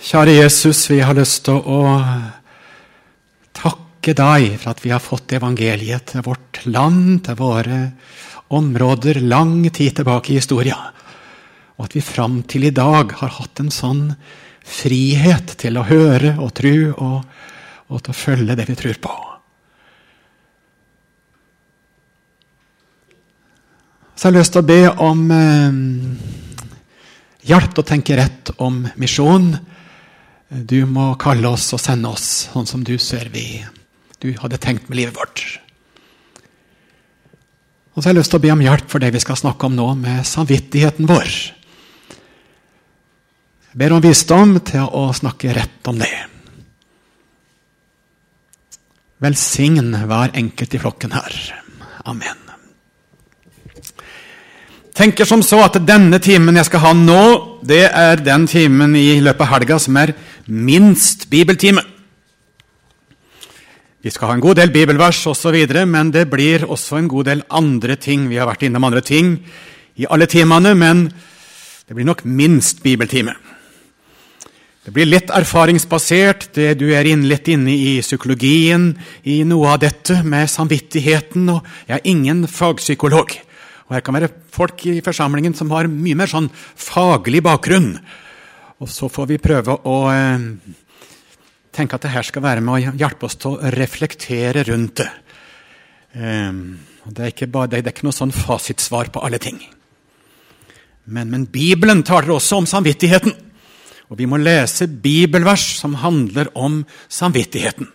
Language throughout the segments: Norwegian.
Kjære Jesus, vi har lyst til å takke deg for at vi har fått evangeliet til vårt land, til våre områder, lang tid tilbake i historia. Og at vi fram til i dag har hatt en sånn frihet til å høre og tro og, og til å følge det vi tror på. Så jeg har lyst til å be om eh, hjelp til å tenke rett om misjon. Du må kalle oss og sende oss sånn som du ser vi du hadde tenkt med livet vårt. Og så har jeg lyst til å be om hjelp for det vi skal snakke om nå, med samvittigheten vår. Jeg ber om visdom til å snakke rett om det. Velsign hver enkelt i flokken her. Amen. Tenker som så at denne timen jeg skal ha nå, det er den timen i løpet av helga som er minst bibeltime. Vi skal ha en god del bibelvers osv., men det blir også en god del andre ting. Vi har vært innom andre ting i alle timene, men det blir nok minst bibeltime. Det blir litt erfaringsbasert, det du er inn, litt inne i psykologien, i noe av dette med samvittigheten. og Jeg er ingen fagpsykolog. Og Her kan være folk i forsamlingen som har mye mer sånn faglig bakgrunn. Og så får vi prøve å eh, tenke at det her skal være med å hjelpe oss til å reflektere rundt det. Eh, det, er bare, det, er ikke noe sånn fasitsvar på alle ting. Men, men Bibelen taler også om samvittigheten. Og vi må lese bibelvers som handler om samvittigheten.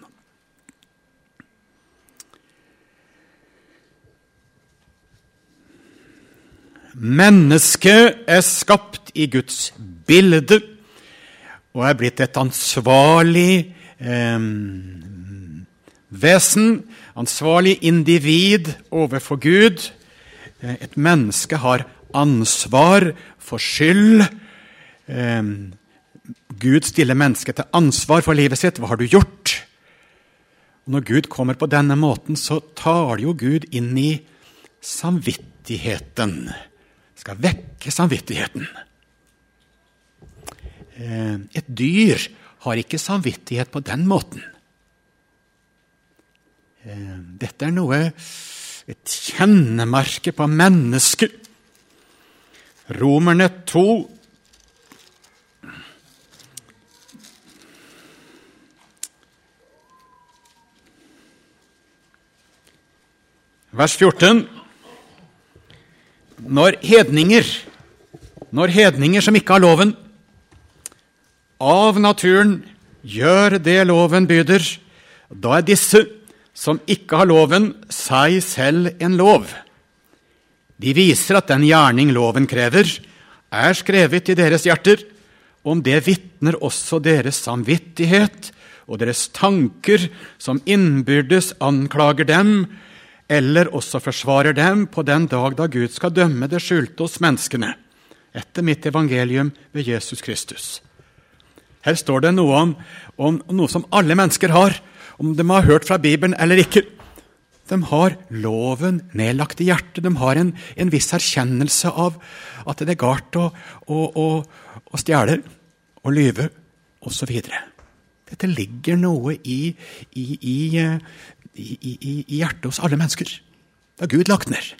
Mennesket er skapt i Guds bilde og er blitt et ansvarlig eh, vesen, ansvarlig individ overfor Gud. Eh, et menneske har ansvar for skyld. Eh, Gud stiller mennesket til ansvar for livet sitt. Hva har du gjort? Og når Gud kommer på denne måten, så tar jo Gud inn i samvittigheten. Skal vekke samvittigheten. Eh, et dyr har ikke samvittighet på den måten. Eh, dette er noe et kjennemerke på mennesket. Romerne 2 Vers 14. Når hedninger, når hedninger som ikke har loven, av naturen gjør det loven byder, da er disse som ikke har loven, seg selv en lov. De viser at den gjerning loven krever, er skrevet i deres hjerter. Om det vitner også deres samvittighet og deres tanker, som innbyrdes anklager dem, eller også forsvarer dem på den dag da Gud skal dømme det skjulte hos menneskene, etter mitt evangelium ved Jesus Kristus. Her står det noe om, om, noe som alle mennesker har, om de har hørt fra Bibelen eller ikke. De har loven nedlagt i hjertet. De har en, en viss erkjennelse av at det er galt å, å, å, å stjele og lyve osv. Dette ligger noe i, i, i, i, hjertet hos alle mennesker. Det har Gud lagt ned.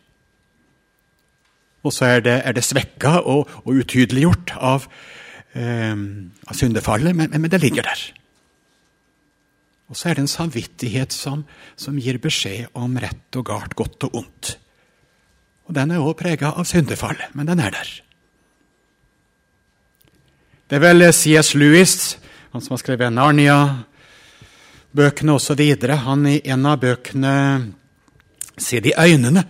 Og så er det, er det svekka og, og utydeliggjort av, eh, av syndefallet, men, men, det ligger der. Og så er det en samvittighet som, som gir beskjed om rett og galt, godt og ondt. Og Den er også prega av syndefall, men den er der. Det er vel C.S. Lewis, han som har skrevet Narnia-bøkene osv. Han i en av bøkene Se de øynene,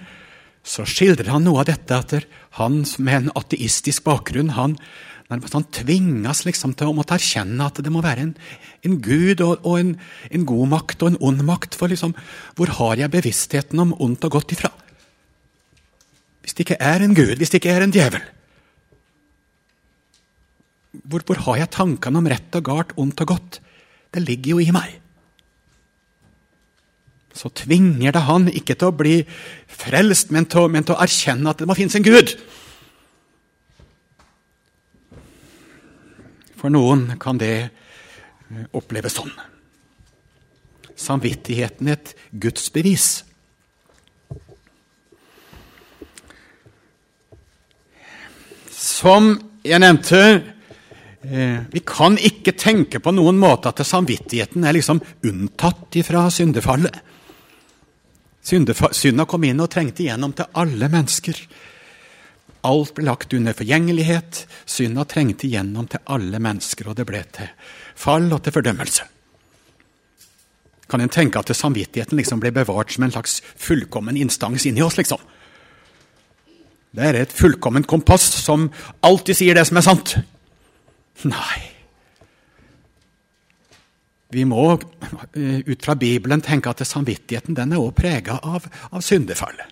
så skildrer han noe av dette at han med en ateistisk bakgrunn han, han tvinges liksom til å måtte erkjenne at det må være en, en gud og, og en, en, god makt og en ond makt. For liksom, hvor har jeg bevisstheten om ondt og godt ifra? Hvis det ikke er en gud, hvis det ikke er en djevel? Hvor, hvor har jeg tankene om rett og galt, ondt og godt? Det ligger jo i meg. Så tvinger det han ikke til å bli frelst, men til, men til å erkjenne at det må finnes en gud. For noen kan det eh, oppleves sånn. Samvittigheten et gudsbevis. Som jeg nevnte, eh, vi kan ikke tenke på noen måte at samvittigheten er liksom unntatt fra syndefallet. Synda kom inn og trengte igjennom til alle mennesker. Alt ble lagt under forgjengelighet. Synda trengte igjennom til alle mennesker, og det ble til fall og til fordømmelse. Kan en tenke at samvittigheten liksom ble bevart som en slags fullkommen instans inni oss? liksom? Det er et fullkomment kompass som alltid sier det som er sant. Nei. Vi må eh, ut fra Bibelen tenke at samvittigheten den er også prega av, av syndefallet.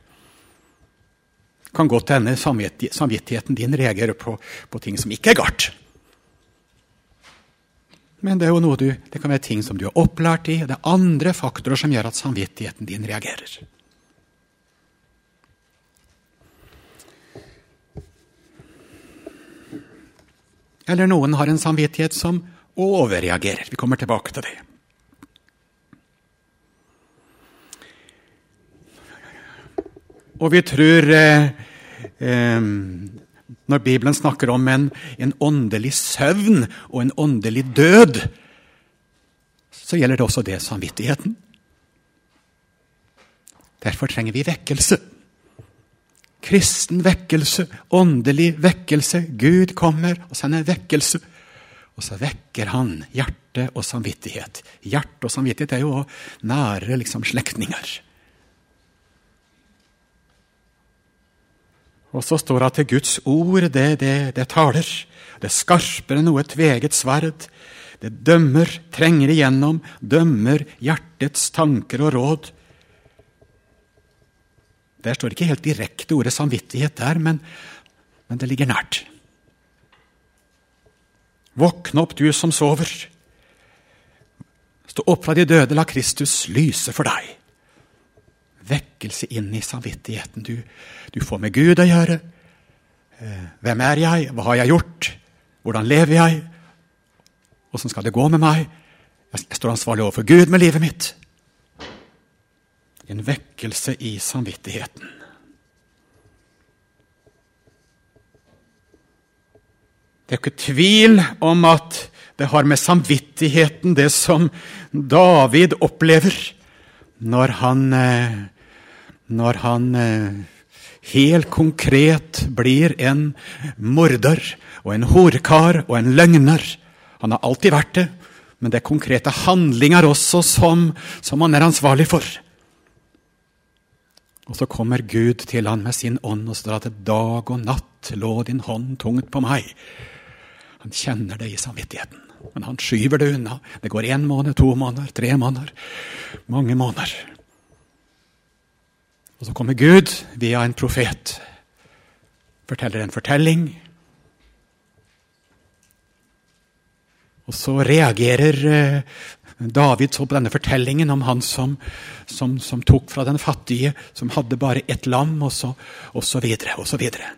Kan godt hende samvittigheten din reagerer på, på, ting som ikke er galt. Men det, du, det kan være ting som du er opplært i. og Det er andre faktorer som gjør at samvittigheten din reagerer. Eller noen har en samvittighet som overreagerer. Vi kommer tilbake til det. Og vi tror eh, eh, Når Bibelen snakker om en, en, åndelig søvn og en åndelig død, så gjelder det også det samvittigheten. Derfor trenger vi vekkelse. Kristen vekkelse, åndelig vekkelse. Gud kommer og sender vekkelse. Og så vekker han hjerte og samvittighet. Hjerte og samvittighet er jo nære liksom, slektninger. Og så står det at Guds ord, det, det, det taler. Det er skarpere enn noe tveget sverd. Det dømmer, trenger igjennom, dømmer hjertets tanker og råd. Der står ikke helt direkte ordet samvittighet der, men, men det ligger nært. Våkne opp, du som sover. Stå opp fra de døde, la Kristus lyse for deg. Vekkelse inn i samvittigheten. Du, du får med Gud å gjøre. Eh, hvem er jeg? Hva har jeg gjort? Hvordan lever jeg? Åssen skal det gå med meg? Jeg står ansvarlig overfor Gud med livet mitt en vekkelse i samvittigheten. Det er ikke tvil om at det har med samvittigheten, det som David opplever når han, eh, når han eh, helt konkret blir en morder og en horkar og en løgner. Han har alltid vært det, men det er konkrete handlinger også som, som han er ansvarlig for. Og så kommer Gud til han med sin ånd og står at dag og natt lå din hånd tungt på meg. Han kjenner det i samvittigheten, men han skyver det unna. Det går én måned, to måneder, tre måneder, mange måneder. Og så kommer Gud via en profet, forteller en fortelling. Og så reagerer eh, David så på denne fortellingen om han som, som, som tok fra den fattige, som hadde bare ett lam, og så, og så videre, og så videre.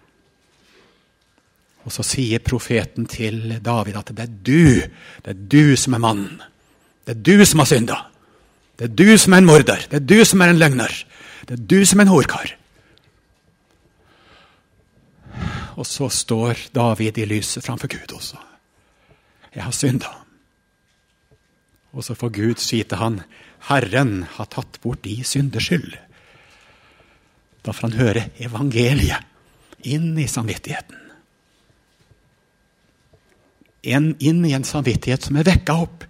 Og så sier profeten til David at det er du, det er du som er mannen. Det er du som har synda. Det er du som er en morder. Det er du som er en løgner. Det er du som er en horkar. Og så står David i lyset framfor Gud også. Jeg har synda. Og så får Gud si til han, 'Herren har tatt bort de synders skyld'. Da får han høre evangeliet inn i samvittigheten. En, inn i en samvittighet som er vekka opp,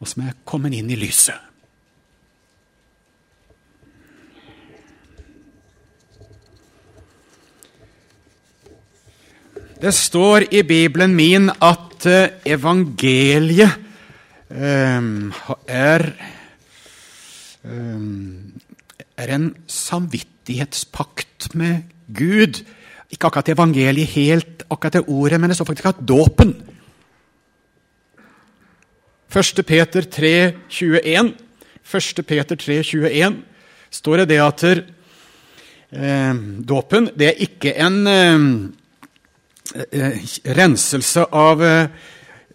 og som er kommet inn i lyset. Det står i Bibelen min at eh, evangeliet Ehm, er, ehm, er en samvittighetspakt med Gud. Ikke akkurat evangeliet helt, akkurat det ordet, men det står faktisk at dåpen. 1. Peter 3, 21. 1. Peter 3, 21 står det det at eh, dåpen det er ikke en, eh, eh, renselse av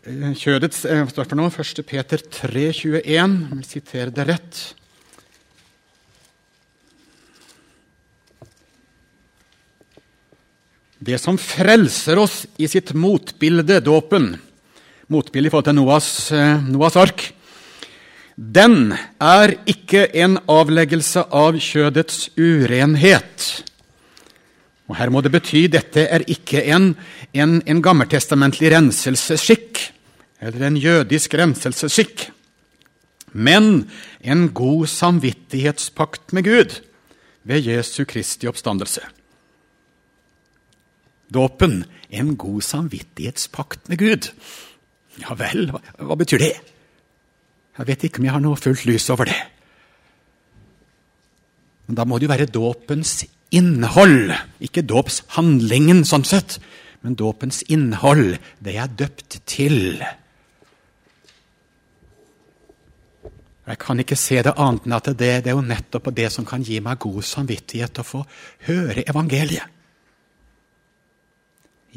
kjødets Hva står det for noe? 1. Peter 3, 21. Jeg vil sitere det rett. Det som frelser oss i sitt motbilde, dåpen, motbilde i forhold til Noas, Noas ark, den er ikke en avleggelse av kjødets urenhet. Og Her må det bety dette er ikke en, en, en gammeltestamentlig renselsesskikk eller en jødisk renselsesskikk, men en god samvittighetspakt med Gud ved Jesu Kristi oppstandelse. Dåpen en god samvittighetspakt med Gud. Ja vel, hva, hva betyr det? Jeg vet ikke om jeg har noe fullt lys over det. Men da må det jo være dåpens innhold, ikke dåpshandlingen sånn sett, men dåpens innhold, det jeg er døpt til. Jeg kan ikke se det annet enn at det, det er jo nettopp det som kan gi meg god samvittighet å få høre evangeliet.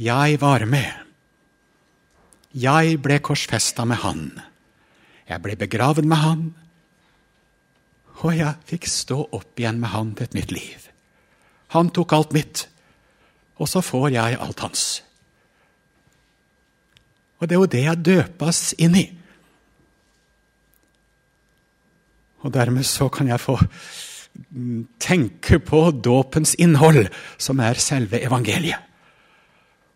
Jeg var med. Jeg ble korsfesta med Han. Jeg ble begravet med han, og jeg fikk stå opp igjen med han til et nytt liv. Han tok alt mitt, og så får jeg alt hans. Og det er jo det jeg døpes inn i. Og dermed så kan jeg få tenke på dåpens innhold, som er selve evangeliet.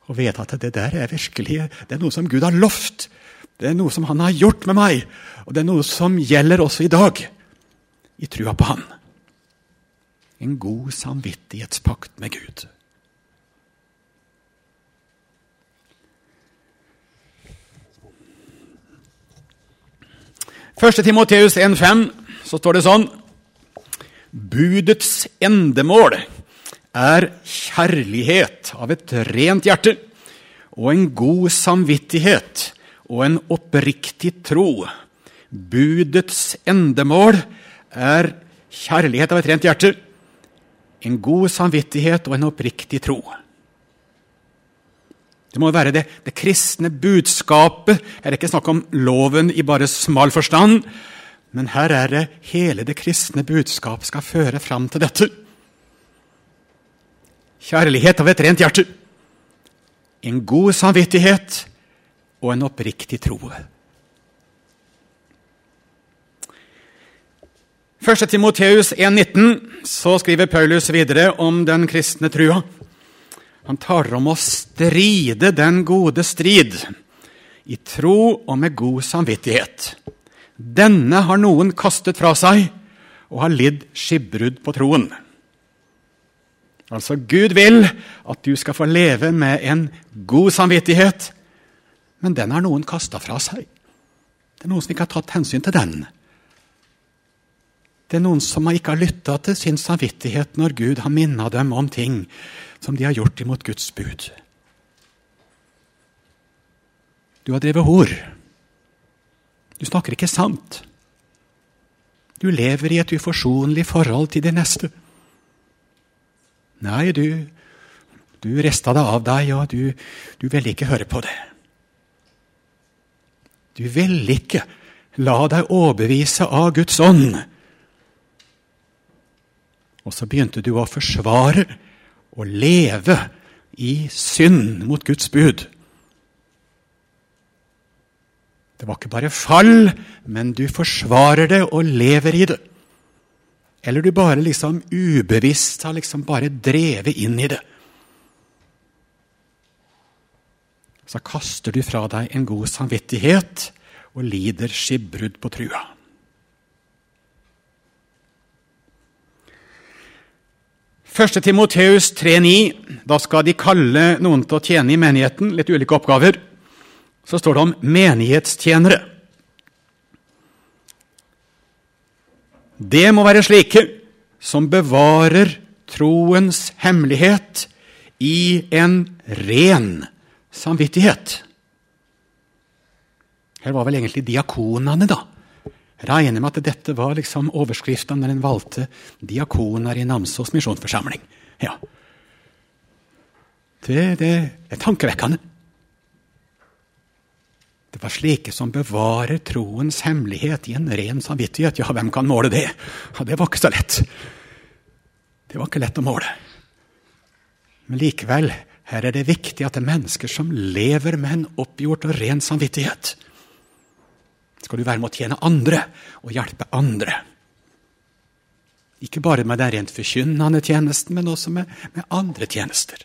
Og vite at det der er virkelig det er noe som Gud har lovt. Det er noe som han har gjort med meg, og det er noe som gjelder også i dag, i trua på han. En god samvittighetspakt med Gud. Første Timoteus 1,5 så står det sånn Budets endemål er kjærlighet av et rent hjerte og en god samvittighet og en oppriktig tro. Budets endemål er kjærlighet av et rent hjerte, en god samvittighet og en oppriktig tro. Det må være det, det kristne budskapet. Her er det ikke snakk om loven i bare smal forstand, men her er det hele det kristne budskap skal føre fram til dette. Kjærlighet av et rent hjerte, en god samvittighet og en oppriktig tro. 1. Timoteus 1,19 så skriver Paulus videre om den kristne trua. Han taler om å stride den gode strid, i tro og med god samvittighet. Denne har noen kastet fra seg og har lidd skipbrudd på troen. Altså, Gud vil at du skal få leve med en god samvittighet men den har noen kasta fra seg. Det er noen som ikke har tatt hensyn til den. Det er noen som ikke har lytta til sin samvittighet når Gud har minna dem om ting som de har gjort imot Guds bud. Du har drevet hor. Du snakker ikke sant. Du lever i et uforsonlig forhold til de neste. Nei, du, du rista det av deg, og du, du ville ikke høre på det. Du vil ikke la deg overbevise av Guds ånd. Og så begynte du å forsvare og leve i synd mot Guds bud. Det var ikke bare fall, men du forsvarer det og lever i det. Eller du bare liksom ubevisst har liksom bare drevet inn i det. så kaster du fra deg en god samvittighet og lider skipbrudd på trua. Første Timoteus 3,9. Da skal de kalle noen til å tjene i menigheten. Litt ulike oppgaver. Så står det om menighetstjenere. Det må være slike som bevarer troens hemmelighet i en ren samvittighet. Her var vel egentlig diakonene, da. Regner med at dette var liksom overskriften når en valgte diakoner i Namsos misjonsforsamling. Ja. Det, det er tankevekkende. Var slike som bevarer troens hemmelighet i en ren samvittighet. Ja, hvem kan måle det? Ja, Det var ikke så lett. Det var ikke lett å måle. Men likevel, her er det viktig at det er mennesker som lever med en oppgjort og ren samvittighet. Skal du være med å tjene andre og hjelpe andre. Ikke bare med den rent forkynnende tjenesten, men også med, med andre tjenester.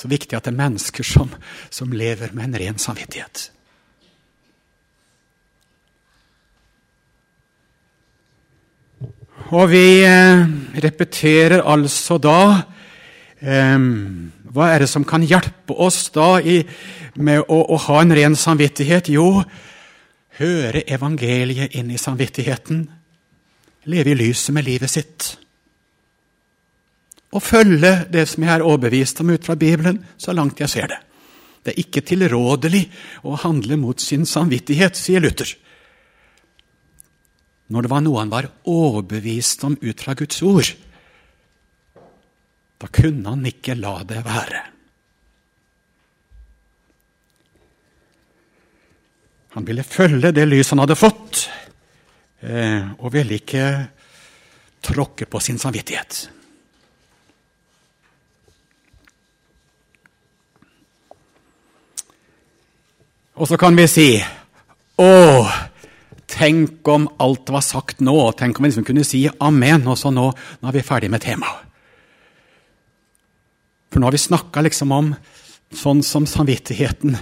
Så viktig at det er mennesker som, som lever med en ren samvittighet. Og vi eh, repeterer altså da eh, Hva er det som kan hjelpe oss da i, med å, å, ha en ren samvittighet? Jo, høre evangeliet inn i samvittigheten, leve i lyset med livet sitt. Og følge det som jeg er overbevist om ut fra Bibelen, så langt jeg ser det. Det er ikke tilrådelig å handle mot sin samvittighet, sier Luther. Når det var noe han var overbevist om ut fra Guds ord, da kunne han ikke la det være. Han ville følge det lyset han hadde fått, eh, og ville ikke tråkke på sin samvittighet. Og så kan vi si Å, tenk om alt var sagt nå. Tenk om vi liksom kunne si amen, og så nå, nå er vi ferdig med temaet. For nå har vi snakka liksom om sånn som samvittigheten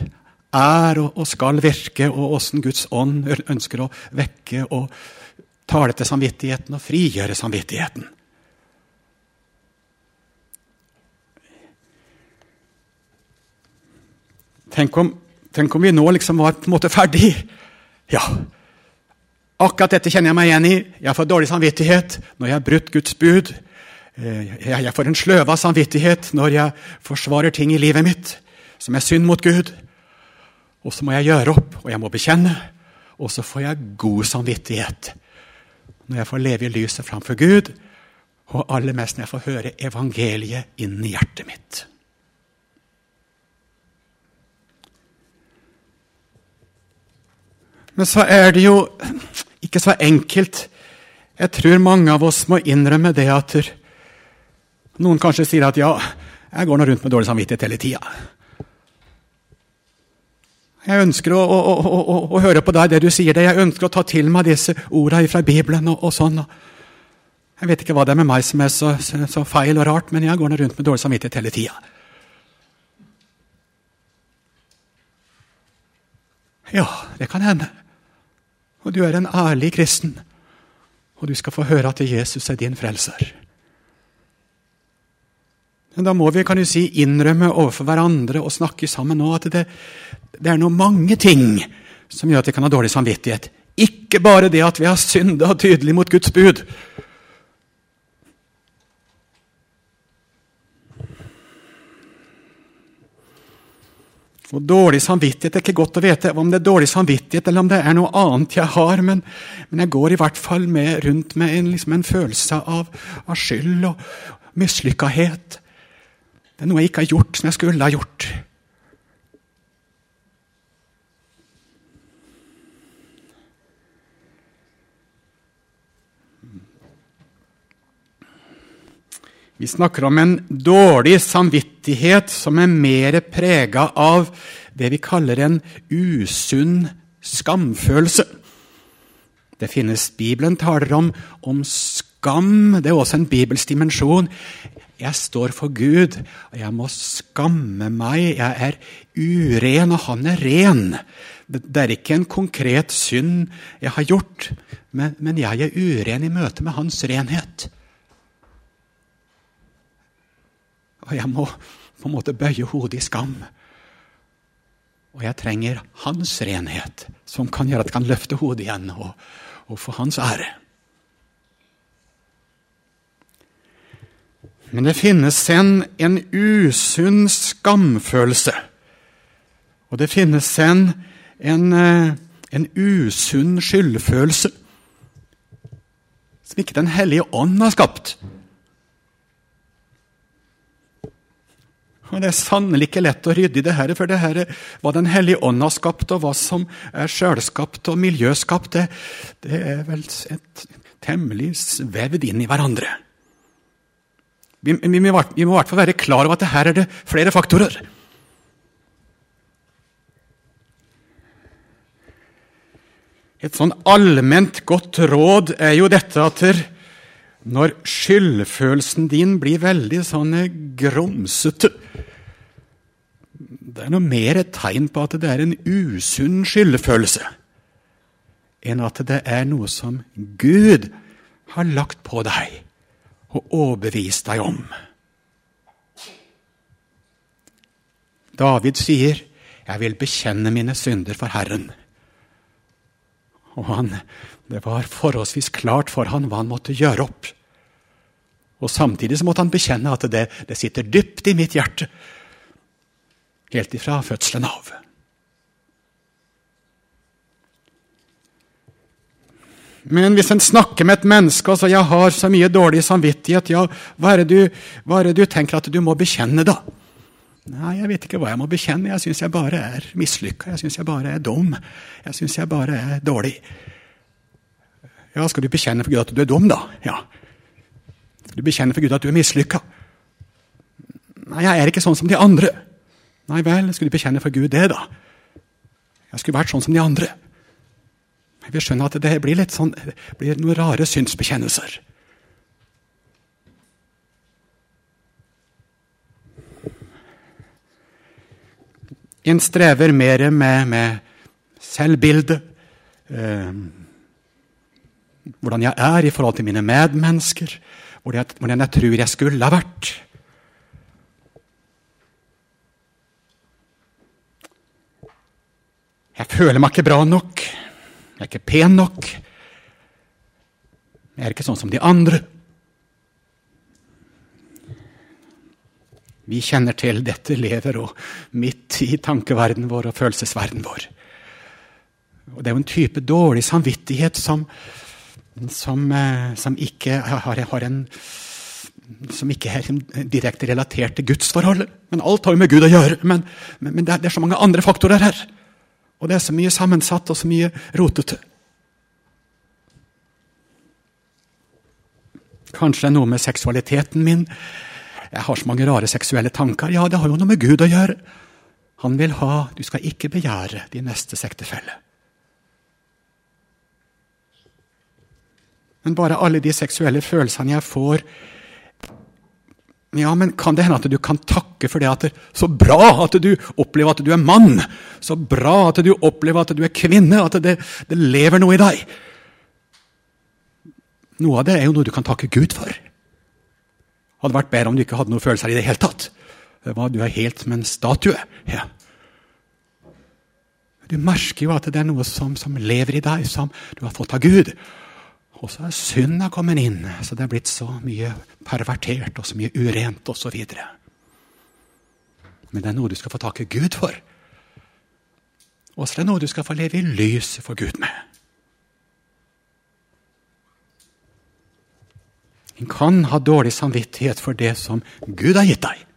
er og, skal virke, og åssen Guds ånd ønsker å vekke og tale til samvittigheten og frigjøre samvittigheten. Tenk om, tenk om vi nå liksom var på en måte ferdig. Ja, akkurat dette kjenner jeg meg igjen i. Jeg får dårlig samvittighet når jeg har brutt Guds bud. Eh, jeg får en sløva samvittighet når jeg forsvarer ting i livet mitt som er synd mot Gud. Og så må jeg gjøre opp, og jeg må bekjenne. Og så får jeg god samvittighet når jeg får leve i lyset framfor Gud, og aller mest når jeg får høre evangeliet inn i hjertet mitt. Men så er det jo ikke så enkelt. Jeg tror mange av oss må innrømme det at noen kanskje sier at ja, jeg går nå rundt med dårlig samvittighet hele tida. Jeg ønsker å, å, å, å, høre på deg, det du sier. det. Jeg ønsker å ta til meg disse ordene fra Bibelen. og, og sånn. Jeg vet ikke hva det er med meg som er så, så, så feil og rart, men jeg går nå rundt med dårlig samvittighet hele tida. Ja, det kan hende. Og du er en ærlig kristen. Og du skal få høre at Jesus er din frelser. Men da må vi kan du si, innrømme overfor hverandre og snakke sammen nå at det, det er noe mange ting som gjør at vi kan ha dårlig samvittighet. Ikke bare det at vi har synda tydelig mot Guds bud. Og Dårlig samvittighet er ikke godt å vite om det er dårlig samvittighet eller om det er noe annet jeg har, men, men jeg går i hvert fall med, rundt med en, liksom en følelse av, av skyld og mislykkethet. Det er noe jeg ikke har gjort som jeg skulle ha gjort. Vi snakker om en dårlig samvittighet som er mer prega av det vi kaller en usunn skamfølelse. Det finnes Bibelen taler om, om skam. Det er også en bibelsk dimensjon. Jeg står for Gud, og jeg må skamme meg. Jeg er uren, og han er ren. Det er ikke en konkret synd jeg har gjort, men, men jeg er uren i møte med hans renhet. Og jeg må på en måte bøye hodet i skam. Og jeg trenger hans renhet, som kan gjøre at jeg kan løfte hodet igjen og, og få hans ære. Men det finnes en, en usunn skamfølelse. Og det finnes en, en, eh, en usunn skyldfølelse som ikke Den hellige ånd har skapt. Og Det er sannelig ikke lett å rydde i det her, for det her hva Den hellige ånd har skapt, og hva som er sjølskapt og miljøskapt, det, det er vel et, temmelig vevd inn i hverandre. Vi, vi, vi, må i hvert fall være klar over at det her er det flere faktorer. Et sånn allment godt råd er jo dette at når skyldfølelsen din blir veldig sånn grumsete Det er noe mer et tegn på at det er en usunn skyldfølelse enn at det er noe som Gud har lagt på deg og overbevist deg om. David sier, 'Jeg vil bekjenne mine synder for Herren'. Og han, det var forholdsvis klart for han hva han måtte gjøre opp. Og Samtidig så måtte han bekjenne at det, det sitter dypt i mitt hjerte, helt ifra fødselen av. Men hvis en snakker med et menneske og sier 'jeg har så mye dårlig samvittighet', ja, hva er, du, hva er det du tenker at du må bekjenne, da? Nei, jeg vet ikke hva jeg må bekjenne. Jeg syns jeg bare er mislykka. Jeg syns jeg bare er dum. Jeg syns jeg bare er dårlig. Ja, skal du bekjenne for Gud at du er dum, da? Ja. Skal du bekjenne for Gud at du er mislykka? Nei, jeg er ikke sånn som de andre. Nei vel, skal du bekjenne for Gud det, da? Jeg skulle vært sånn som de andre. Jeg vil skjønne at det blir litt sånn, det blir noen rare synsbekjennelser. En strever mer med, med selvbildet. Eh, hvordan jeg er i forhold til mine medmennesker. Hvordan jeg tror jeg skulle ha vært. Jeg føler meg ikke bra nok. Jeg er ikke pen nok. Jeg er ikke sånn som de andre. Vi kjenner til dette lever og midt i tankeverdenen vår og følelsesverdenen vår. Og Det er jo en type dårlig samvittighet som, som, eh, som ikke har, har, en som ikke er direkte relatert til gudsforholdet. Men alt har jo med Gud å gjøre. Men, men, men det, er, det er så mange andre faktorer her. Og det er så mye sammensatt og så mye rotete. Kanskje det er noe med seksualiteten min. Jeg har så mange rare seksuelle tanker. Ja, det har jo noe med Gud å gjøre. Han vil ha Du skal ikke begjære din neste sektefelle. Men bare alle de seksuelle følelsene jeg får ja, men kan det hende at du kan takke for det at det, Så bra at du opplever at du er mann! Så bra at du opplever at du er kvinne! At det, det lever noe i deg! Noe av det er jo noe du kan takke Gud for. Hadde vært bedre om du ikke hadde noen følelser i det hele tatt. Det var, Du er helt som en statue. Ja. Du merker jo at det er noe som, som lever i deg, som du har fått av Gud. Og så er synda kommet inn, så det er blitt så mye pervertert og så mye urent osv. Men det er noe du skal få tak i Gud for. Og så er det noe du skal få leve i lyset for Gud med. En kan ha dårlig samvittighet for det som Gud har gitt deg.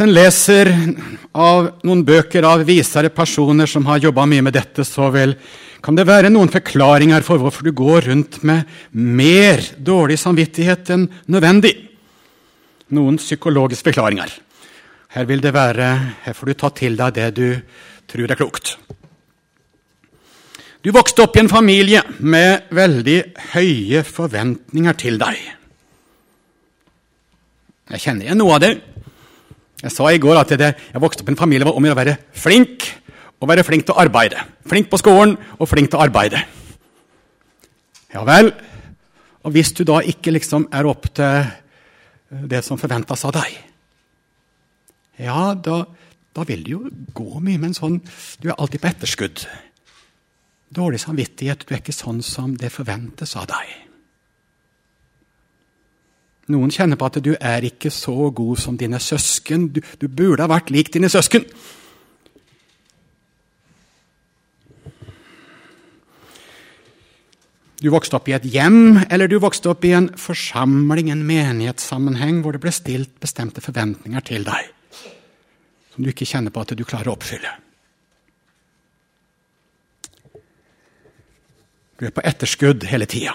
En leser av noen bøker av visere personer som har jobba mye med dette, så vel kan det være noen forklaringer for hvorfor du går rundt med mer dårlig samvittighet enn nødvendig. Noen psykologiske forklaringer. Her vil det være, her får du ta til deg det du tror er klokt. Du vokste opp i en familie med veldig høye forventninger til deg. Jeg kjenner igjen noe av det. Jeg sa i går at jeg, jeg vokste opp i en familie om å være flink og være flink til å arbeide. Flink på skolen og flink til å arbeide. Ja vel. Og hvis du da ikke liksom er opp til det som forventes av deg, ja, da, da vil det jo gå mye med en sånn Du er alltid på etterskudd. Dårlig samvittighet. Du er ikke sånn som det forventes av deg. Noen kjenner på at du er ikke så god som dine søsken. Du, du burde ha vært lik dine søsken. du vokste opp i et hjem, eller du vokste opp i en forsamling, en menighetssammenheng, hvor det ble stilt bestemte forventninger til deg som du ikke kjenner på at du klarer å oppfylle. Du er på etterskudd hele tida.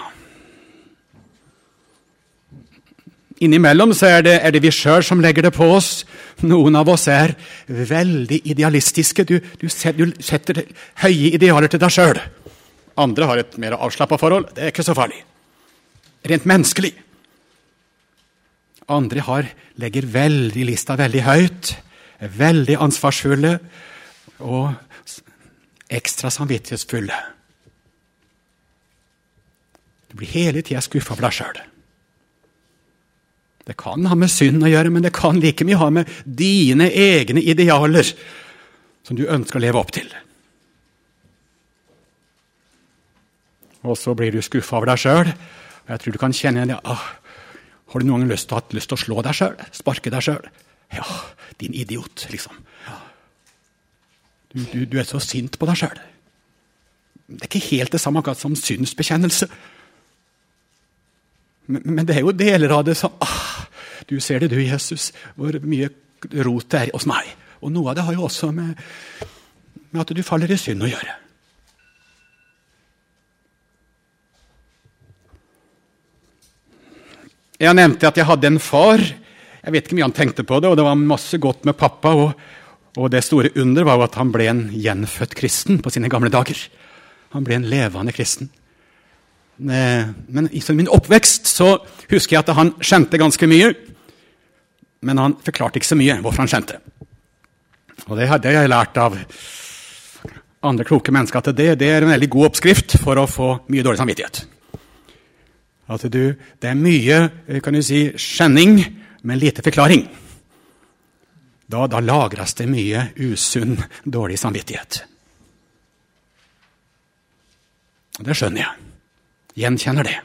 Innimellom så er det, er det vi sjøl som legger det på oss. Noen av oss er veldig idealistiske. Du, du, setter, du setter høye idealer til deg sjøl. Andre har et mer avslappa forhold. Det er ikke så farlig. Rent menneskelig. Andre har, legger veldig lista veldig høyt, er veldig ansvarsfulle og ekstra samvittighetsfulle. Du blir hele tida skuffa over deg sjøl. Det kan ha med synd å gjøre, men det kan like mye ha med dine egne idealer som du ønsker å leve opp til. Og så blir du skuffa over deg sjøl. Jeg tror du kan kjenne igjen det. Ah, har du noen gang lyst til, lyst til å slå deg sjøl? Sparke deg sjøl? Ja, din idiot, liksom. Ja. Du, du, du, er så sint på deg sjøl. Det er ikke helt det samme som synsbekjennelse. Men, men, det er jo deler av det som ah, Du ser det, du, Jesus, hvor mye rot det er hos meg. Og noe av det har jo også med, med at du faller i synd å gjøre. Jeg nevnte at jeg hadde en far. Jeg vet ikke mye han tenkte på det, og det var masse godt med pappa. Og, og det store under var jo at han ble en gjenfødt kristen på sine gamle dager. Han ble en levende kristen. Eh, men i min oppvekst så husker jeg at han skjente ganske mye. Men han forklarte ikke så mye hvorfor han skjente. Og det hadde jeg lært av andre kloke mennesker at det, det er en veldig god oppskrift for å få mye dårlig samvittighet. At du, det er mye eh, kan du si, skjenning, men lite forklaring. Da, da lagres det mye usunn, dårlig samvittighet. Det skjønner jeg gjenkjenner det.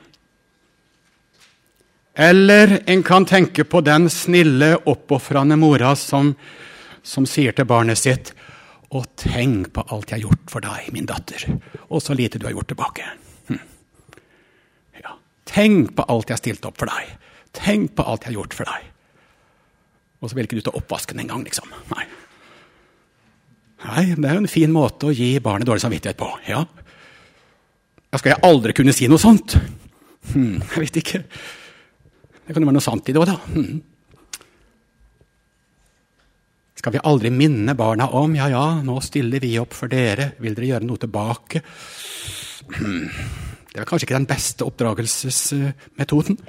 Eller en kan tenke på den snille, oppofrende mora som, som sier til barnet sitt og tenk på alt jeg har gjort for deg, min datter, og så lite du har gjort tilbake. Hm. Ja. Tenk på alt jeg har stilt opp for deg. Tenk på alt jeg har gjort for deg. Og så vil ikke du ta oppvasken engang, liksom. Nei. Nei, Det er jo en fin måte å gi barnet dårlig samvittighet på. ja. Ja, skal jeg aldri kunne si noe sånt? Hm, jeg vet ikke. Det kan jo være noe sant i det òg, da. Hm. Skal vi aldri minne barna om ja, ja, nå stiller vi opp for dere, vil dere gjøre noe tilbake? Hm. Det er kanskje ikke den beste oppdragelsesmetoden.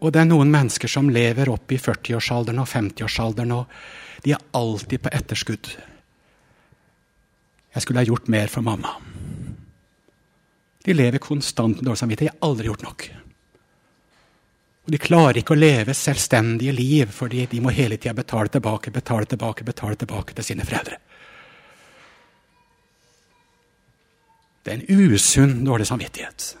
Og det er noen mennesker som lever opp i 40-årsalderen og 50-årsalderen, og de er alltid på etterskudd. Jeg skulle ha gjort mer for mamma. De lever konstant med dårlig samvittighet. Jeg har aldri gjort nok. Og De klarer ikke å leve selvstendige liv, fordi de må hele tida betale tilbake, betale tilbake, betale tilbake til sine foreldre. Det er en usunn dårlig samvittighet.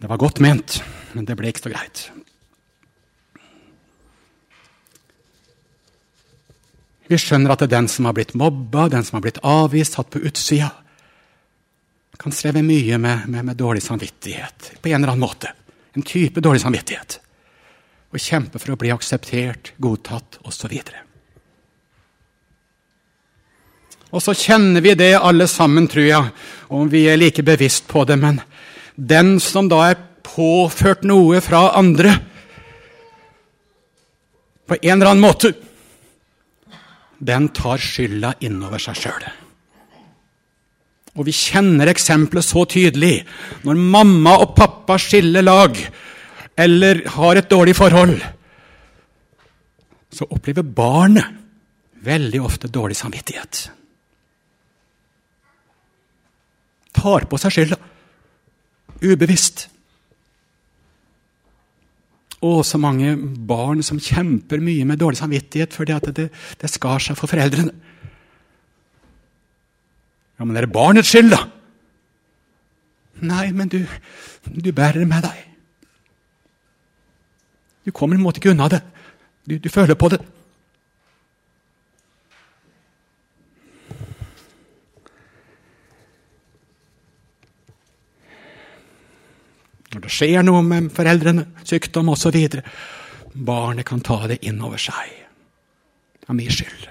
Det var godt ment, men det ble ikke så greit. Vi skjønner at det er den som har blitt mobba, den som har blitt avvist, satt på utsida, kan streve mye med, med, med, dårlig samvittighet på en eller annen måte. En type dårlig samvittighet. Og kjempe for å bli akseptert, godtatt osv. Og så kjenner vi det alle sammen, tror jeg, om vi er like bevisst på det. Men den som da er påført noe fra andre, på en eller annen måte den tar skylda innover seg sjøl. Og vi kjenner eksempelet så tydelig når mamma og pappa skiller lag eller har et dårlig forhold. Så opplever barnet veldig ofte dårlig samvittighet. Tar på seg skylda. Ubevisst. Og så mange barn som kjemper mye med dårlig samvittighet fordi at det, det skar seg for foreldrene. Ja, men er det barnets skyld, da! Nei, men du, du bærer det med deg. Du kommer en måte ikke unna det. Du, du føler på det. Når det skjer noe med foreldrene, sykdom osv. Barnet kan ta det inn over seg. Av min skyld.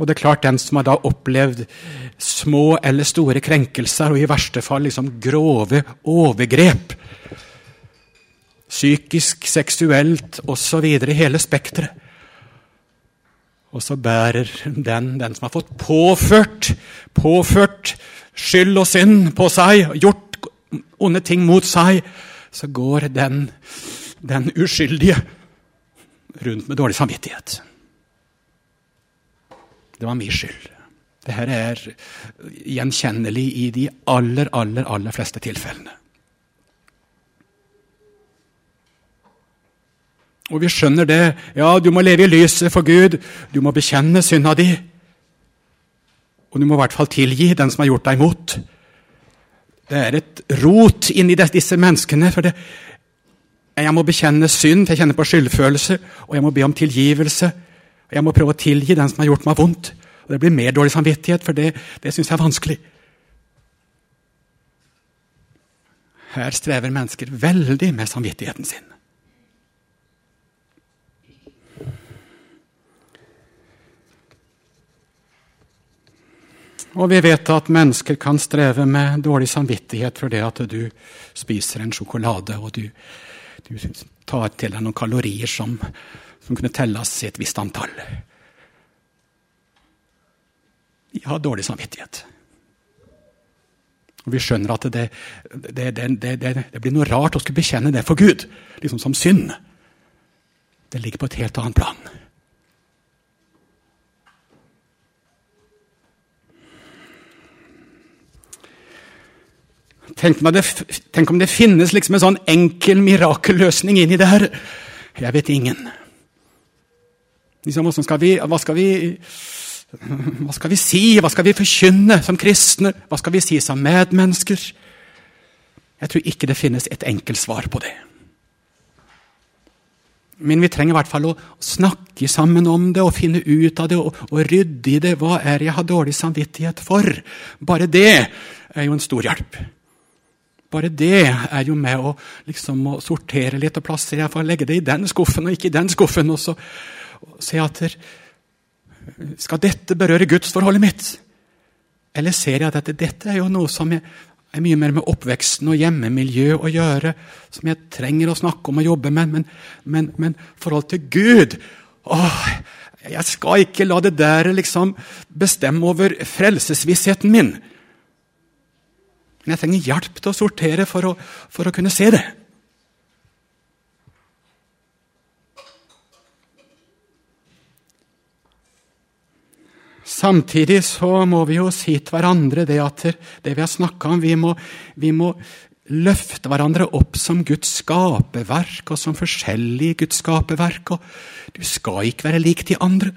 Og det er klart Den som har da opplevd små eller store krenkelser, og i verste fall liksom grove overgrep Psykisk, seksuelt osv. hele spekteret. Og så bærer den, den som har fått påført, påført skyld og synd på seg, gjort onde ting mot seg, så går den, den uskyldige rundt med dårlig samvittighet. Det var min skyld. Dette er gjenkjennelig i de aller, aller, aller fleste tilfellene. Og vi skjønner det. Ja, du må leve i lyset for Gud. Du må bekjenne synda di. Og du må i hvert fall tilgi den som har gjort deg imot. Det er et rot inni disse menneskene. for det, Jeg må bekjenne synd, for jeg kjenner på skyldfølelse, og jeg må be om tilgivelse. Og jeg må prøve å tilgi den som har gjort meg vondt. Og Det blir mer dårlig samvittighet, for det, det syns jeg er vanskelig. Her strever mennesker veldig med samvittigheten sin. Og vi vet at mennesker kan streve med dårlig samvittighet for det at du spiser en sjokolade og du, du tar til deg noen kalorier som som kunne telles i et visst antall. Vi har dårlig samvittighet. Og Vi skjønner at det, det, det, det, blir noe rart å skulle bekjenne det for Gud, liksom som synd. Det ligger på et helt annet plan. Tenk det, tenk om det finnes liksom en sånn enkel mirakelløsning inni det her. Jeg vet ingen. Liksom, skal vi, hva, skal vi, hva skal vi si? Hva skal vi forkynne som kristne? Hva skal vi si som medmennesker? Jeg tror ikke det finnes et enkelt svar på det. Men vi trenger i hvert fall å snakke sammen om det og finne ut av det og, og rydde i det. Hva er det jeg har dårlig samvittighet for? Bare det er jo en stor hjelp. Bare det er jo med å, liksom, å sortere litt og plassere. Jeg får legge det i den skuffen og ikke i den skuffen. og så og se at Skal dette berøre gudsforholdet mitt? Eller ser jeg at dette, dette er jo noe som er, er mye mer med oppveksten og hjemmemiljø å gjøre, som jeg trenger å snakke om og jobbe med, men, men, men forhold til Gud åh, Jeg skal ikke la det der liksom bestemme over frelsesvissheten min. Men jeg trenger hjelp til å sortere for å, for å kunne se det. Samtidig så må vi jo si til hverandre det at det vi har snakka om vi må, vi må løfte hverandre opp som Guds skaperverk og som forskjellige Guds skaperverk. Og du skal ikke være lik de andre.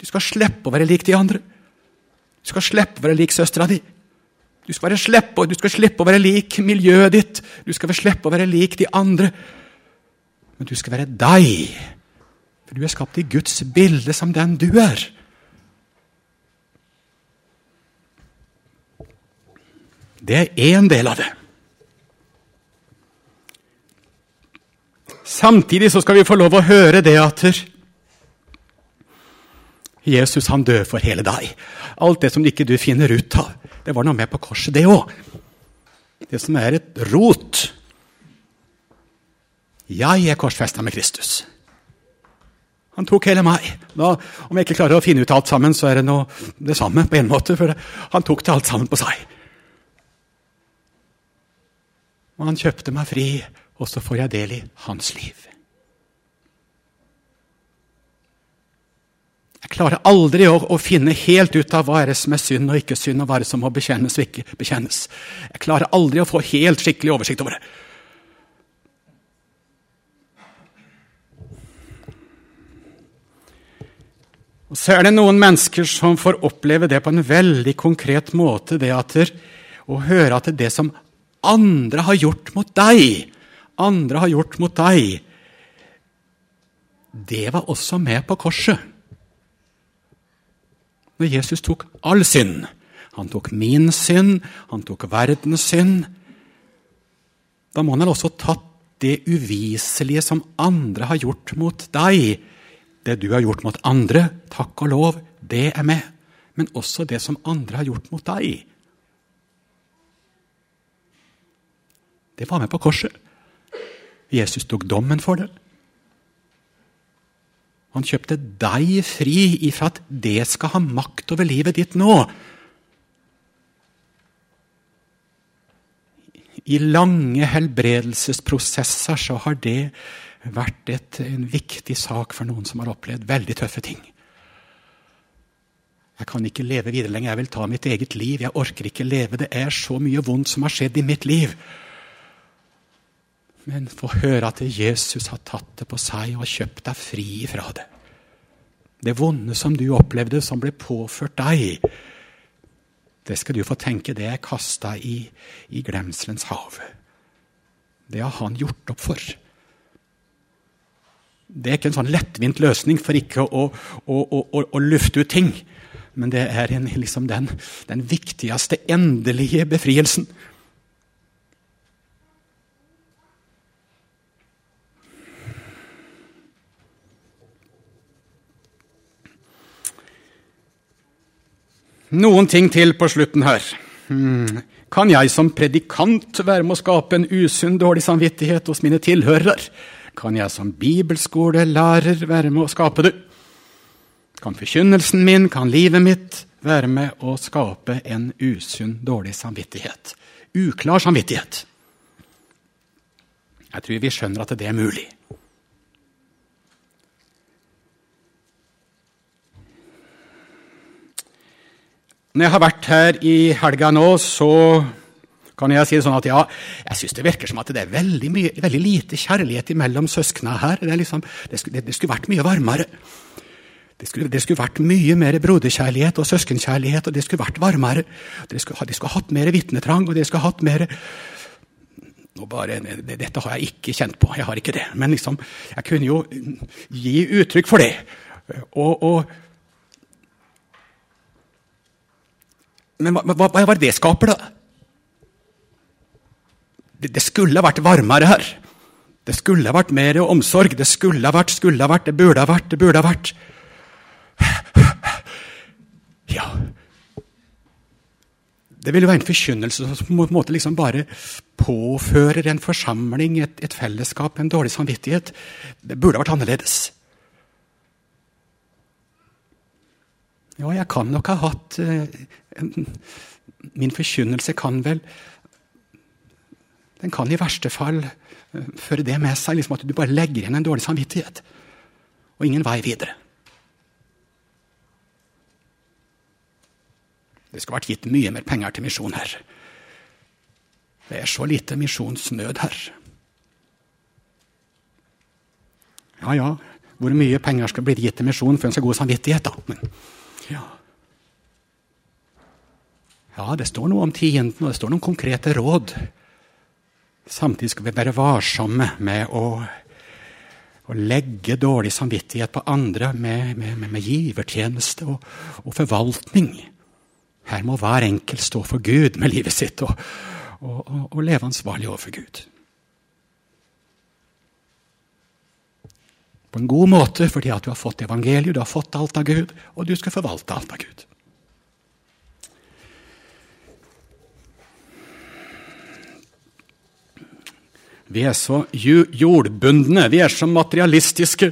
Du skal slippe å være lik de andre. Du skal slippe å være lik søstera di. Du skal, slippe, du skal slippe å være lik miljøet ditt. Du skal slippe å være lik de andre. Men du skal være deg. For du er skapt i Guds bilde som den du er. Det er én del av det. Samtidig så skal vi få lov å høre det at Jesus han døde for hele deg. Alt det som ikke du finner ut av, det var noe med på korset, det òg. Det som er et rot. Jeg er korsfesta med Kristus. Han tok hele meg. Da, om jeg ikke klarer å finne ut alt sammen, så er det noe det samme. på en måte, for Han tok det alt sammen på seg. Og han kjøpte meg fri, og så får jeg del i hans liv. Klarer aldri å, å, finne helt ut av hva er det som er synd og ikke synd, og hva er det som må bekjennes og ikke bekjennes. Jeg klarer aldri å få helt skikkelig oversikt over det. Og Så er det noen mennesker som får oppleve det på en veldig konkret måte. det at Å høre at det som andre har gjort mot deg, andre har gjort mot deg, det var også med på korset. Når Jesus tok all synd. Han tok min synd, han tok verdens synd. Da må han også tatt det uviselige som andre har gjort mot deg. Det du har gjort mot andre, takk og lov, det er med. Men også det som andre har gjort mot deg. Det var med på korset. Jesus tok dommen for det. Han kjøpte deg fri ifra at det skal ha makt over livet ditt nå. I lange helbredelsesprosesser så har det vært et, en viktig sak for noen som har opplevd veldig tøffe ting. Jeg kan ikke leve videre lenger, jeg vil ta mitt eget liv. Jeg orker ikke leve. Det er så mye vondt som har skjedd i mitt liv. Men få høre at Jesus har tatt det på seg og kjøpt deg fri fra det. Det vonde som du opplevde, som ble påført deg, det skal du få tenke, det er kasta i, i glemselens hav. Det har han gjort opp for. Det er ikke en sånn lettvint løsning for ikke å, å, å, å lufte ut ting. Men det er en, liksom den, den viktigste, endelige befrielsen. Noen ting til på slutten her. Hmm. Kan jeg som predikant være med å skape en usunn, dårlig samvittighet hos mine tilhørere? Kan jeg som bibelskolelærer være med å skape det? Kan forkynnelsen min, kan livet mitt være med å skape en usunn, dårlig samvittighet? Uklar samvittighet. Jeg tror vi skjønner at det er mulig. Når jeg har vært her i helga nå, så kan jeg si det sånn at ja, jeg syns det virker som at det er veldig, mye, veldig lite kjærlighet mellom søsknene her. Det, liksom, det, skulle, det, skulle, vært mye varmere. Det skulle, skulle, vært mye mer broderkjærlighet og søskenkjærlighet, og det skulle vært varmere. De skulle, de skulle hatt mer vitnetrang, og de skulle hatt mer bare, Dette har jeg ikke kjent på, jeg har ikke det. Men liksom, jeg kunne jo gi uttrykk for det. og, og Men hva, hva, hva det skaper, da? Det, det skulle vært varmere her. Det skulle vært mer omsorg. Det skulle vært, skulle vært, det burde ha vært, det burde ha vært. Ja Det vil jo være en forkynnelse som på en måte liksom bare påfører en forsamling, et, et fellesskap, en dårlig samvittighet. Det burde ha vært annerledes. Ja, jeg kan nok ha hatt eh, Min forkynnelse kan vel Den kan i verste fall eh, føre det med seg liksom at du bare legger igjen en dårlig samvittighet. Og ingen vei videre. Det skulle vært gitt mye mer penger til misjon her. Det er så lite misjonsnød her. Ja, ja, hvor mye penger skal bli gitt til misjon for en så god samvittighet, da? Men ja. ja, det står noe om tienden, og det står noen konkrete råd. Samtidig skal vi være varsomme med å, å legge dårlig samvittighet på andre med, med, med, med givertjeneste og, og, forvaltning. Her må hver enkelt stå for Gud med livet sitt og, og, og leve ansvarlig overfor Gud. På en god måte fordi at du har fått evangeliet, du har fått alt av Gud, og du skal forvalte alt av Gud. Vi er så jordbundne, vi er så materialistiske,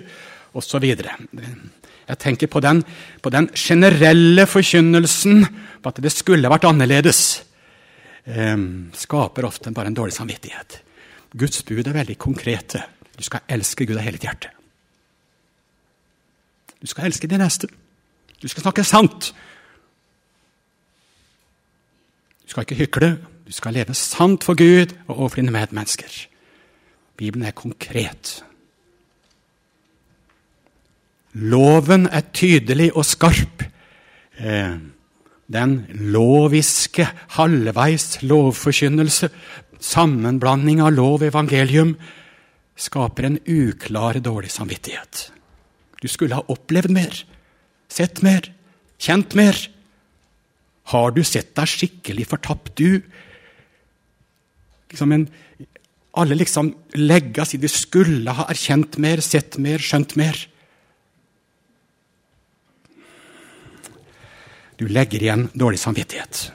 osv. Jeg tenker på den, på den, generelle forkynnelsen på at det skulle vært annerledes. Eh, skaper ofte bare en dårlig samvittighet. Guds bud er veldig konkrete. Du skal elske Gud av hele ditt hjerte. Du skal elske de neste. Du skal snakke sant. Du skal ikke hykle. Du skal leve sant for Gud og overfor dine medmennesker. Bibelen er konkret. Loven er tydelig og skarp. Eh, den loviske, halvveis lovforkynnelse, sammenblanding av lov og evangelium, skaper en uklar, dårlig samvittighet. Du skulle ha opplevd mer, sett mer, kjent mer? Har du sett deg skikkelig fortapt, du? Liksom en, alle liksom legger i de skulle ha erkjent mer, sett mer, skjønt mer. Du legger igjen dårlig samvittighet.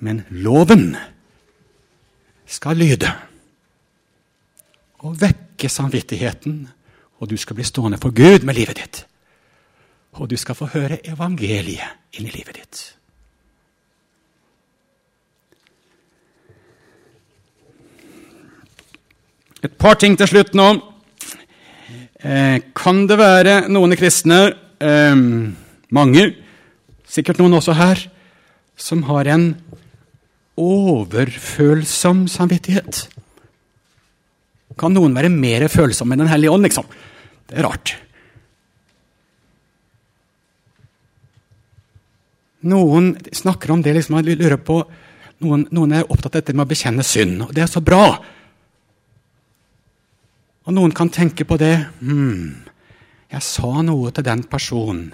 Men loven skal lyde og vekke samvittigheten, og du skal bli stående for Gud med livet ditt. Og du skal få høre evangeliet inn i livet ditt. Et par ting til slutt nå. Eh, kan det være noen kristne, eh, mange, sikkert noen også her, som har en overfølsom samvittighet? Kan noen være mer følsomme enn Den hellige ånd, liksom? Det er rart. Noen snakker om det liksom, jeg lurer på, noen, noen er opptatt av dette med å bekjenne synd. og Det er så bra. Og noen kan tenke på det hmm, Jeg sa noe til den personen.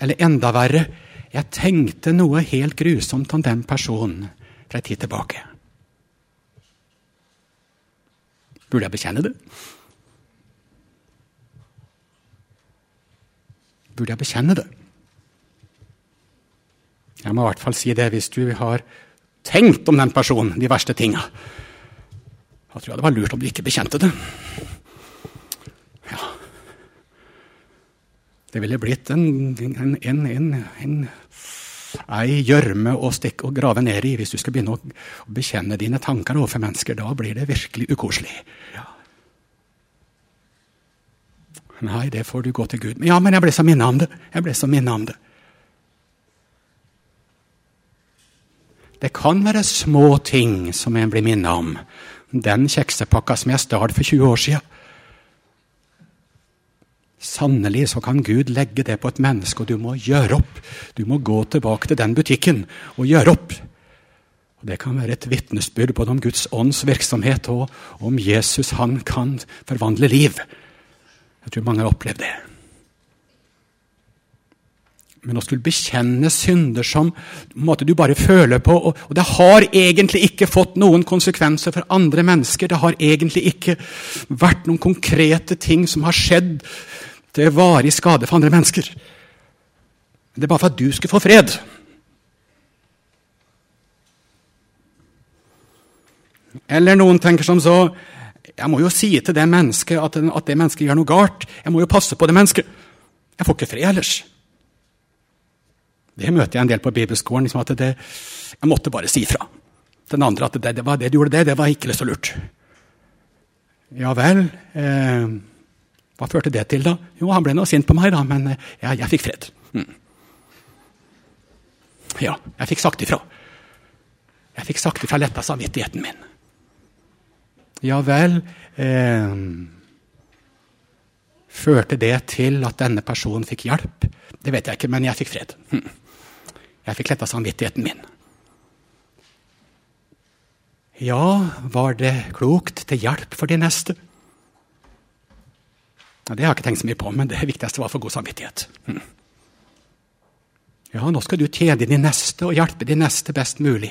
Eller enda verre jeg tenkte noe helt grusomt om den personen fra en tid tilbake. Burde jeg bekjenne det? Burde jeg bekjenne det? Jeg må i hvert fall si det hvis du har tenkt om den personen, de verste tinga. Da tror jeg det var lurt om du ikke bekjente det. Ja. Det ville blitt en, en, en, en ei gjørme å, stikke, og grave ned i hvis du skal begynne å, å bekjenne dine tanker overfor mennesker. Da blir det virkelig ukoselig. Ja. Nei, det får du gå til Gud Ja, men jeg ble så minna om det. Jeg ble så minna om det. Det kan være små ting som en blir minna om. Den kjeksepakka som jeg stjal for 20 år sia. Sannelig så kan Gud legge det på et menneske, og du må gjøre opp. Du må gå tilbake til den butikken og gjøre opp. Og det kan være et vitnesbyrd både om Guds ånds virksomhet og om Jesus han kan forvandle liv. Jeg tror mange har opplevd det. Men å skulle bekjenne synder som måte, du bare føler på og, og, Det har egentlig ikke fått noen konsekvenser for andre mennesker. Det har egentlig ikke vært noen konkrete ting som har skjedd til varig skade for andre mennesker. Det er bare for at du skulle få fred. Eller noen tenker som så Jeg må jo si til det mennesket at, at det mennesket gjør noe galt. Jeg må jo passe på det mennesket. Jeg får ikke fred ellers. Det møter jeg en del på bibelskolen. Liksom at det, jeg måtte bare si fra. Den andre at det, det, var det du gjorde det, det var ikke så lurt. Ja vel. Eh, hva førte det til, da? Jo, han ble nå sint på meg, da, men eh, jeg, jeg fikk fred. Mm. Ja, jeg fikk sagt ifra. Jeg fikk sagt ifra letta samvittigheten min. Ja vel eh, Førte det til at denne personen fikk hjelp? Det vet jeg ikke, men jeg fikk fred. Hm. Jeg fikk letta samvittigheten min. Ja, var det klokt til hjelp for de neste? Ja, det har jeg ikke tenkt så mye på, men det viktigste var for god samvittighet. Mm. Ja, nå skal du tjene de neste og hjelpe de neste best mulig.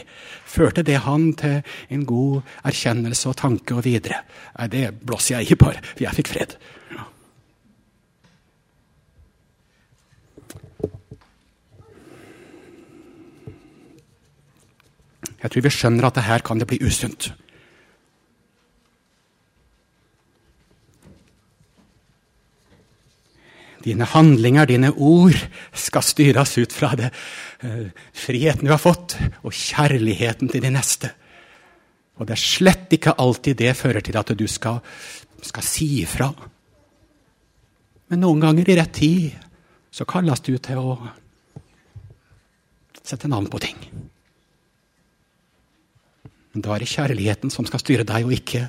Førte det han til en god erkjennelse og tanke og videre? Nei, det blåser jeg i, bare, for jeg fikk fred. Jeg tror vi skjønner at det her kan det bli usunt. Dine handlinger, dine ord, skal styres ut fra det uh, friheten du har fått, og kjærligheten til de neste. Og det er slett ikke alltid det fører til at du skal, skal si ifra. Men noen ganger i rett tid så kalles du til å sette navn på ting. Men da er det kjærligheten som skal styre deg, og ikke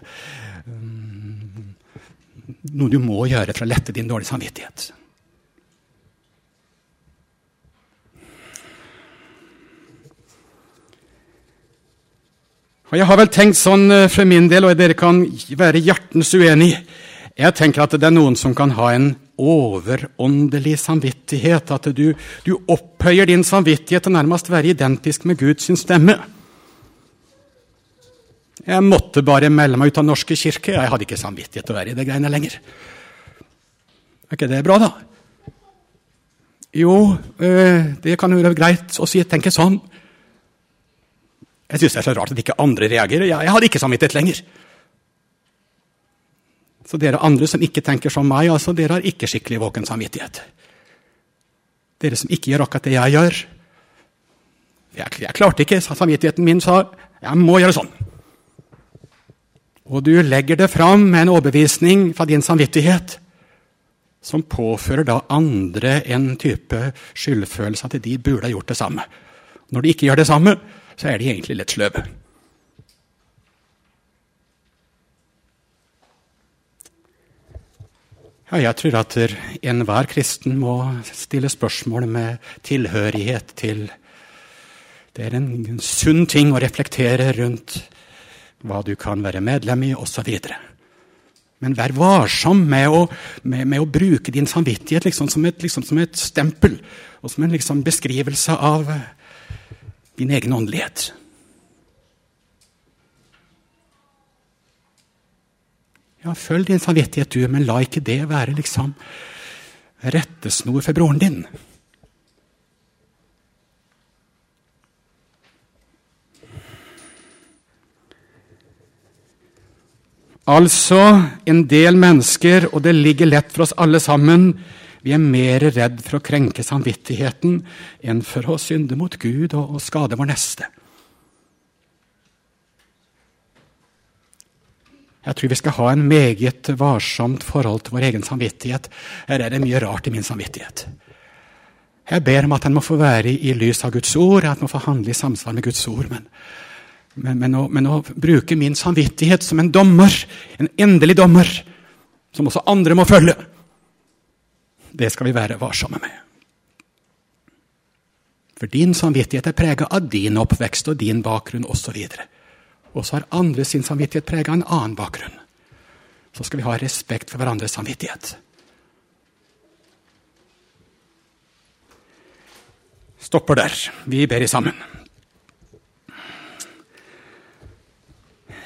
um, noe du må gjøre for å lette din dårlige samvittighet. Og Jeg har vel tenkt sånn eh, for min del, og dere kan være hjertens uenig Jeg tenker at det er noen som kan ha en overåndelig samvittighet, at du, du opphøyer din samvittighet til nærmest være identisk med Guds stemme. Jeg måtte bare melde meg ut av Norske kirke. Jeg hadde ikke samvittighet til å være i det greiene lenger. Er ikke det bra, da? Jo, øh, det kan være greit å si, tenke sånn. Jeg syns det er så rart at ikke andre reagerer. Jeg, jeg hadde ikke samvittighet lenger. Så dere andre som ikke tenker som meg, altså, dere har ikke skikkelig våken samvittighet. Dere som ikke gjør akkurat det jeg gjør. Jeg, jeg klarte ikke, samvittigheten min sa jeg må gjøre sånn. Og du legger det fram med en overbevisning fra din samvittighet som påfører da andre en type skyldfølelse at de burde ha gjort det samme. Når de ikke gjør det samme, så er de egentlig litt sløve. Ja, jeg tror at enhver kristen må stille spørsmål med tilhørighet til Det er en sunn ting å reflektere rundt hva du kan være medlem i, osv. Men vær varsom med å, med, med å, bruke din samvittighet liksom som, et, liksom som, et, stempel og som en liksom beskrivelse av din egen åndelighet. Ja, følg din samvittighet, du, men la ikke det være liksom rettesnor for broren din. Altså, en del mennesker, og det ligger lett for oss alle sammen, vi er mer redd for å krenke samvittigheten enn for å synde mot Gud og, og skade vår neste. Jeg tror vi skal ha en meget varsomt forhold til vår egen samvittighet. Her er det mye rart i min samvittighet. Jeg ber om at den må få være i lys av Guds ord, at den må få handle i samsvar med Guds ord. Men, men, men, å, men, å, bruke min samvittighet som en dommer, en endelig dommer, som også andre må følge, det skal vi være varsomme med. For din samvittighet er prega av din oppvekst og din bakgrunn osv. Og så har andre sin samvittighet prega en annen bakgrunn. Så skal vi ha respekt for hverandres samvittighet. Stopper der. Vi ber i sammen.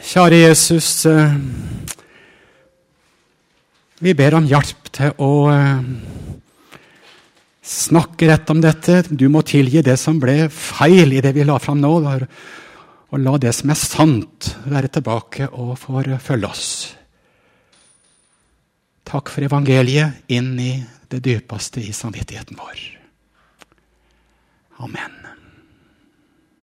Kjære Jesus. Vi ber om hjelp til å eh, snakke rett om dette. Du må tilgi det som ble feil i det vi la fram nå. Og la det som er sant, være tilbake og forfølge oss. Takk for evangeliet inn i det dypeste i samvittigheten vår. Amen.